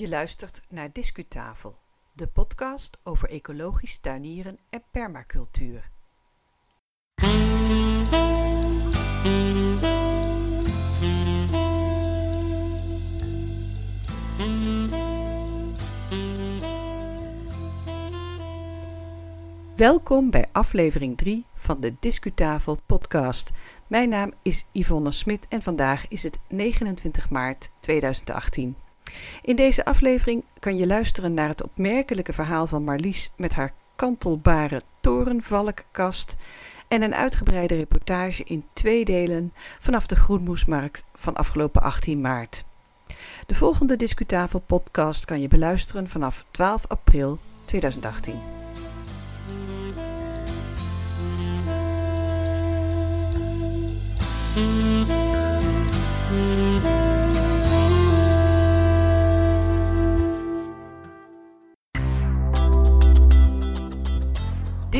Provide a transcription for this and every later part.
Je luistert naar Discutafel, de podcast over ecologisch tuinieren en permacultuur. Welkom bij aflevering 3 van de Discutafel podcast. Mijn naam is Yvonne Smit en vandaag is het 29 maart 2018. In deze aflevering kan je luisteren naar het opmerkelijke verhaal van Marlies met haar kantelbare torenvalkkast en een uitgebreide reportage in twee delen vanaf de Groenmoesmarkt van afgelopen 18 maart. De volgende Discutafel podcast kan je beluisteren vanaf 12 april 2018.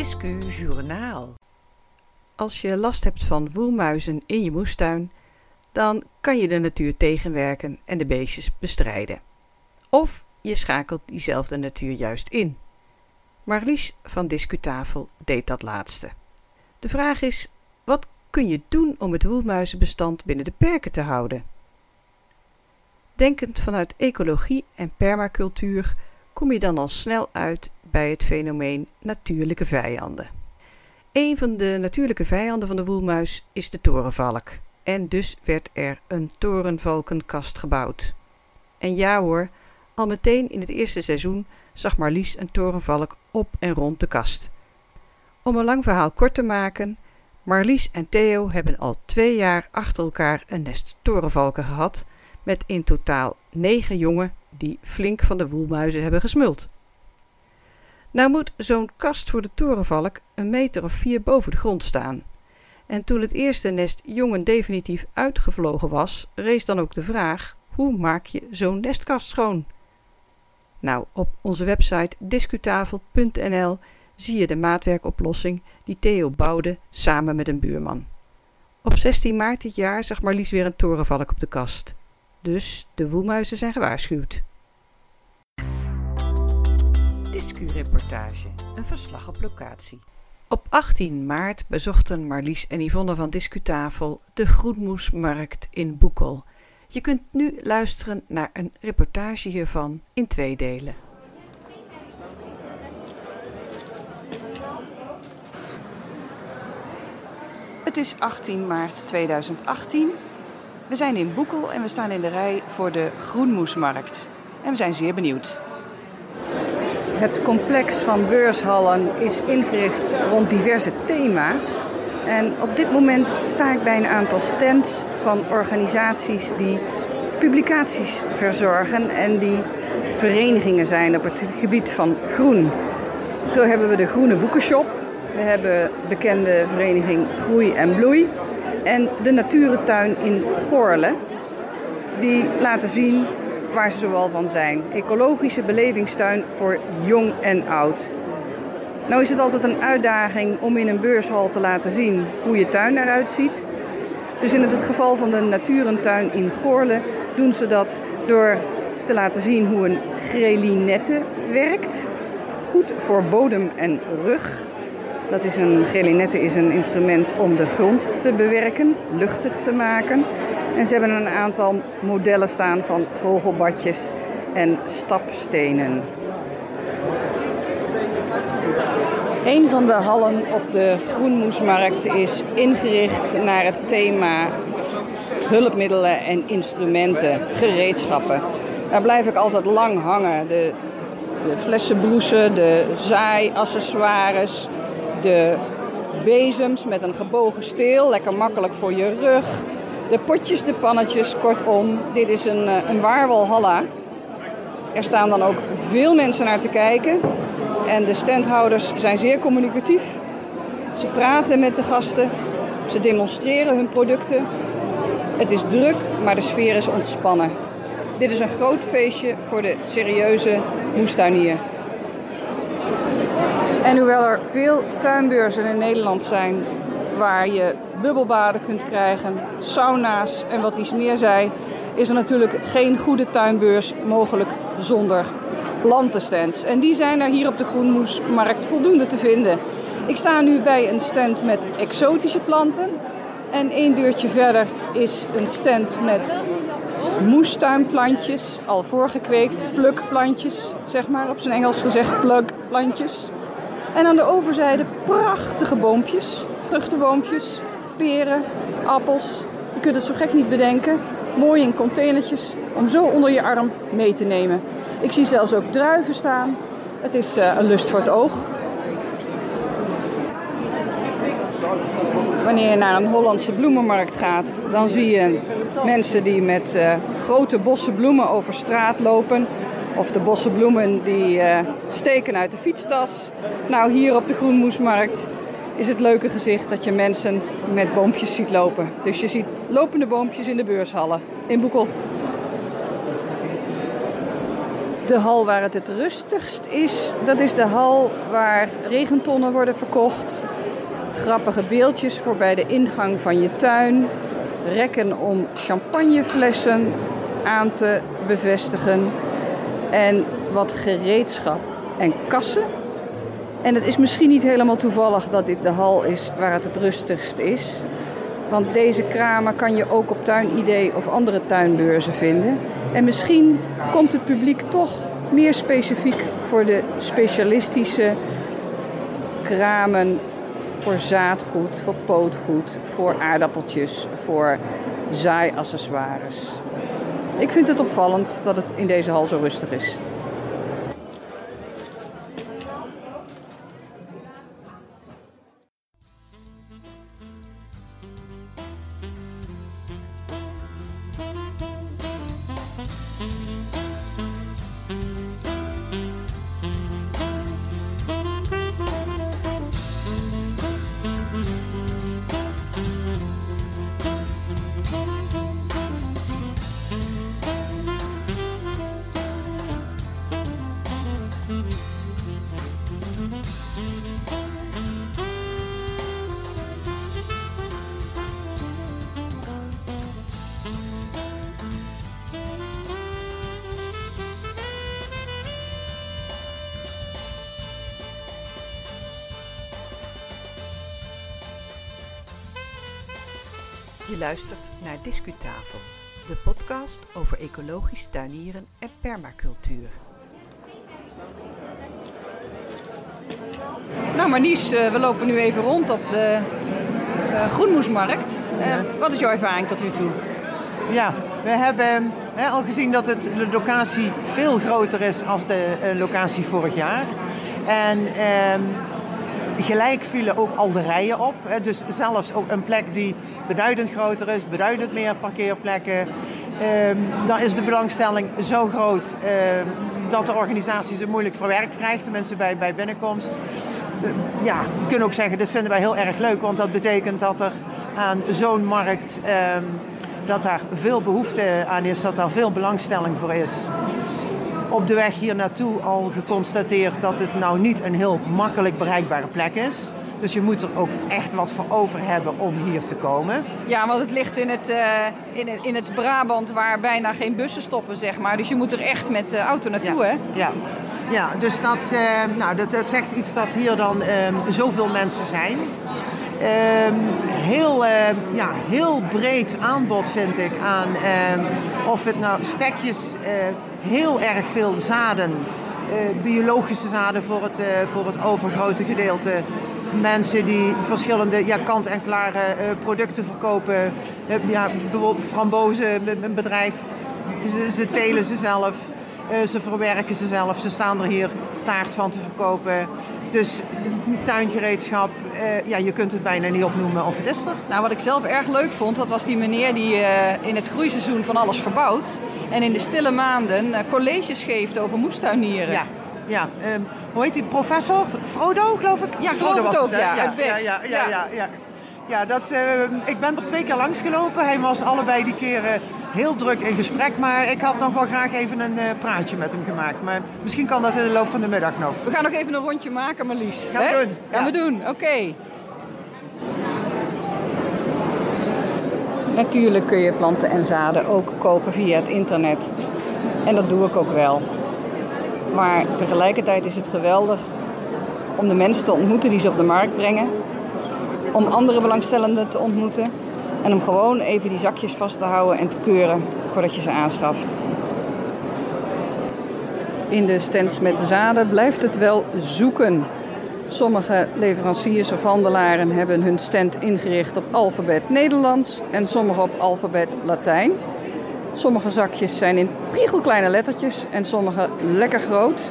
Discu Journaal. Als je last hebt van woelmuizen in je moestuin, dan kan je de natuur tegenwerken en de beestjes bestrijden. Of je schakelt diezelfde natuur juist in. Marlies van Discutafel deed dat laatste. De vraag is: wat kun je doen om het woelmuizenbestand binnen de perken te houden? Denkend vanuit ecologie en permacultuur kom je dan al snel uit bij het fenomeen natuurlijke vijanden. Een van de natuurlijke vijanden van de woelmuis is de torenvalk. En dus werd er een torenvalkenkast gebouwd. En ja hoor, al meteen in het eerste seizoen zag Marlies een torenvalk op en rond de kast. Om een lang verhaal kort te maken, Marlies en Theo hebben al twee jaar achter elkaar een nest torenvalken gehad, met in totaal negen jongen die flink van de woelmuizen hebben gesmuld. Nou moet zo'n kast voor de torenvalk een meter of vier boven de grond staan. En toen het eerste nest jongen definitief uitgevlogen was, rees dan ook de vraag: hoe maak je zo'n nestkast schoon? Nou, op onze website discutafel.nl zie je de maatwerkoplossing die Theo bouwde samen met een buurman. Op 16 maart dit jaar zag Marlies weer een torenvalk op de kast. Dus de woelmuizen zijn gewaarschuwd. Discu-reportage, een verslag op locatie. Op 18 maart bezochten Marlies en Yvonne van Discutafel de Groenmoesmarkt in Boekel. Je kunt nu luisteren naar een reportage hiervan in twee delen. Het is 18 maart 2018. We zijn in Boekel en we staan in de rij voor de Groenmoesmarkt. En we zijn zeer benieuwd. Het complex van beurshallen is ingericht rond diverse thema's. En op dit moment sta ik bij een aantal stands van organisaties die publicaties verzorgen en die verenigingen zijn op het gebied van groen. Zo hebben we de Groene Boekenshop, we hebben bekende vereniging Groei en Bloei en de Natuurentuin in Goorle. Die laten zien waar ze zoal van zijn. Ecologische belevingstuin voor jong en oud. Nou is het altijd een uitdaging om in een beurshal te laten zien hoe je tuin eruit ziet. Dus in het geval van de Natuurentuin in Goorle doen ze dat door te laten zien hoe een grelinette werkt. Goed voor bodem en rug. Dat is een grelinette is een instrument om de grond te bewerken, luchtig te maken. En ze hebben een aantal modellen staan van vogelbadjes en stapstenen. Een van de hallen op de Groenmoesmarkt is ingericht naar het thema hulpmiddelen en instrumenten, gereedschappen. Daar blijf ik altijd lang hangen. De, de flessenbroesen, de zaaiaccessoires, de bezems met een gebogen steel, lekker makkelijk voor je rug. De potjes, de pannetjes, kortom, dit is een, eh, een waarwalhalla. Er staan dan ook veel mensen naar te kijken. En de standhouders zijn zeer communicatief. Ze praten met de gasten. Ze demonstreren hun producten. Het is druk, maar de sfeer is ontspannen. Dit is een groot feestje voor de serieuze moestuinier. En hoewel er veel tuinbeurzen in Nederland zijn waar je bubbelbaden kunt krijgen, sauna's en wat iets meer zei, is er natuurlijk geen goede tuinbeurs mogelijk zonder plantenstands. En die zijn er hier op de Groenmoesmarkt voldoende te vinden. Ik sta nu bij een stand met exotische planten. En één deurtje verder is een stand met moestuinplantjes, al voorgekweekt, plukplantjes, zeg maar op zijn Engels gezegd, plugplantjes. En aan de overzijde prachtige boompjes, vruchtenboompjes, peren, appels. Je kunt het zo gek niet bedenken. Mooi in containertjes om zo onder je arm mee te nemen. Ik zie zelfs ook druiven staan. Het is uh, een lust voor het oog. Wanneer je naar een Hollandse bloemenmarkt gaat, dan zie je mensen die met uh, grote bossen bloemen over straat lopen. Of de bossen bloemen die uh, steken uit de fietstas. Nou, hier op de Groenmoesmarkt is het leuke gezicht dat je mensen met boompjes ziet lopen. Dus je ziet lopende boompjes in de beurshallen in Boekel. De hal waar het het rustigst is, dat is de hal waar regentonnen worden verkocht. Grappige beeldjes voor bij de ingang van je tuin. Rekken om champagneflessen aan te bevestigen. En wat gereedschap en kassen en het is misschien niet helemaal toevallig dat dit de hal is waar het het rustigst is. Want deze kramen kan je ook op Tuinidee of andere tuinbeurzen vinden. En misschien komt het publiek toch meer specifiek voor de specialistische kramen voor zaadgoed, voor pootgoed, voor aardappeltjes, voor zaaiaccessoires. Ik vind het opvallend dat het in deze hal zo rustig is. Je luistert naar Discutafel, de podcast over ecologisch tuinieren en permacultuur. Nou Marlies, eh, we lopen nu even rond op de uh, Groenmoesmarkt. Uh, wat is jouw ervaring tot nu toe? Ja, we hebben hè, al gezien dat het, de locatie veel groter is dan de locatie vorig jaar. En ehm, gelijk vielen ook al de rijen op. Dus zelfs ook een plek die beduidend groter is, beduidend meer parkeerplekken. Um, dan is de belangstelling zo groot um, dat de organisatie ze moeilijk verwerkt krijgt, de mensen bij, bij binnenkomst. Uh, ja, we kunnen ook zeggen, dit vinden wij heel erg leuk, want dat betekent dat er aan zo'n markt, dat daar veel behoefte aan is, dat daar veel belangstelling voor is. Op de weg hier naartoe al geconstateerd dat het nou niet een heel makkelijk bereikbare plek is. Dus je moet er ook echt wat voor over hebben om hier te komen. Ja, want het ligt in het, uh, in het, in het Brabant waar bijna geen bussen stoppen, zeg maar. Dus je moet er echt met de auto naartoe, ja. hè? Ja. Ja, dus dat, uh, nou, dat, dat zegt iets dat hier dan um, zoveel mensen zijn. Um, heel, uh, ja, heel breed aanbod vind ik aan um, of het nou stekjes, heel erg veel zaden, biologische zaden voor het, voor het overgrote gedeelte mensen die verschillende ja, kant-en-klare producten verkopen. Ja, bijvoorbeeld frambozen, een bedrijf, ze, ze telen ze zelf, ze verwerken ze zelf. Ze staan er hier taart van te verkopen. Dus tuingereedschap, ja, je kunt het bijna niet opnoemen of het is er. Nou, wat ik zelf erg leuk vond, dat was die meneer die in het groeiseizoen van alles verbouwt. En in de stille maanden colleges geeft over moestuinieren. Ja, ja. Um, hoe heet die professor? Frodo, geloof ik? Ja, geloof Frodo het ook, het, ja, ja, ja, ja, ja, ja, ja, ja. dat, uh, ik ben er twee keer langs gelopen. Hij was allebei die keren heel druk in gesprek. Maar ik had nog wel graag even een uh, praatje met hem gemaakt. Maar misschien kan dat in de loop van de middag nog. We gaan nog even een rondje maken, Marlies. Gaan we doen. Gaan we doen, oké. Okay. Natuurlijk kun je planten en zaden ook kopen via het internet. En dat doe ik ook wel. Maar tegelijkertijd is het geweldig om de mensen te ontmoeten die ze op de markt brengen. Om andere belangstellenden te ontmoeten. En om gewoon even die zakjes vast te houden en te keuren voordat je ze aanschaft. In de stands met zaden blijft het wel zoeken. Sommige leveranciers of handelaren hebben hun stand ingericht op alfabet Nederlands en sommige op alfabet Latijn. Sommige zakjes zijn in priegelkleine lettertjes en sommige lekker groot.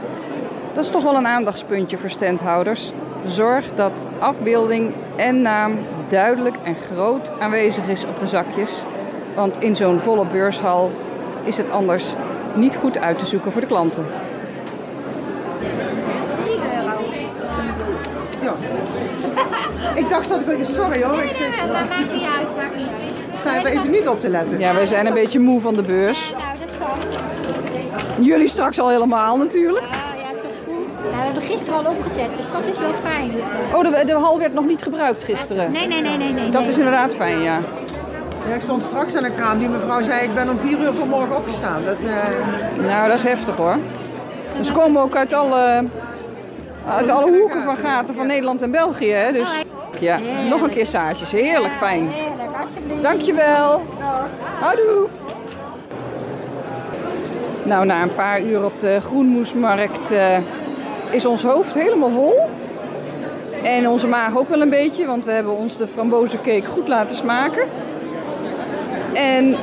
Dat is toch wel een aandachtspuntje voor standhouders. Zorg dat afbeelding en naam duidelijk en groot aanwezig is op de zakjes. Want in zo'n volle beurshal is het anders niet goed uit te zoeken voor de klanten. Ja. Ik dacht dat ik... Sorry hoor. Ik zit, Ja, dat maakt niet uit, maakt niet uit. sta even, even niet op te letten. Ja, wij zijn een beetje moe van de beurs. Nou, dat kan. Jullie straks al helemaal natuurlijk. Ja, ja, het was vroeg. Nou, we hebben gisteren al opgezet, dus dat is wel fijn. Oh, de, de hal werd nog niet gebruikt gisteren. Nee, nee, nee, nee, nee. Dat nee. is inderdaad fijn, ja. Ja, ik stond straks aan de kraam. Die mevrouw zei, ik ben om vier uur vanmorgen opgestaan. Dat, eh, Nou, dat is heftig hoor. En ze komen ook uit alle, uit alle hoeken van gaten van Nederland en België. Hè? Dus ja, nog een keer saartjes. Heerlijk, fijn. Heerlijk, alsjeblieft. Dankjewel. Houdoe. Nou, na een paar uur op de Groenmoesmarkt eh, is ons hoofd helemaal vol. En onze maag ook wel een beetje, want we hebben ons de frambozencake goed laten smaken. En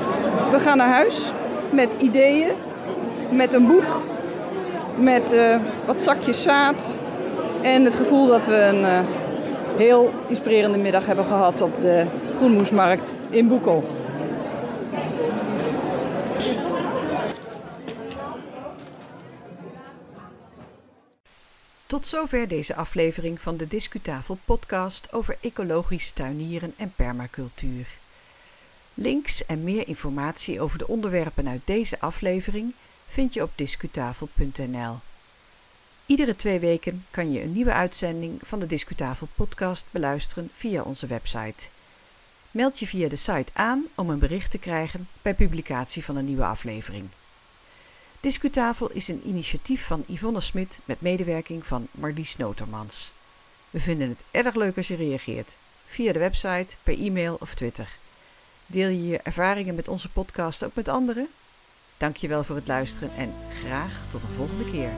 we gaan naar huis met ideeën, met een boek, met eh, wat zakjes zaad en het gevoel dat we een eh, heel inspirerende middag hebben gehad op de Groenmoesmarkt in Boekel. Tot zover deze aflevering van de Discutafel podcast over ecologisch tuinieren en permacultuur. Links en meer informatie over de onderwerpen uit deze aflevering vind je op discutafel.nl. Iedere twee weken kan je een nieuwe uitzending van de Discutafel podcast beluisteren via onze website. Meld je via de site aan om een bericht te krijgen bij publicatie van een nieuwe aflevering. Discutafel is een initiatief van Yvonne Smit met medewerking van Marlies Notermans. We vinden het erg leuk als je reageert, via de website, per e-mail of Twitter. Deel je je ervaringen met onze podcast ook met anderen? Dankjewel voor het luisteren en graag tot een volgende keer.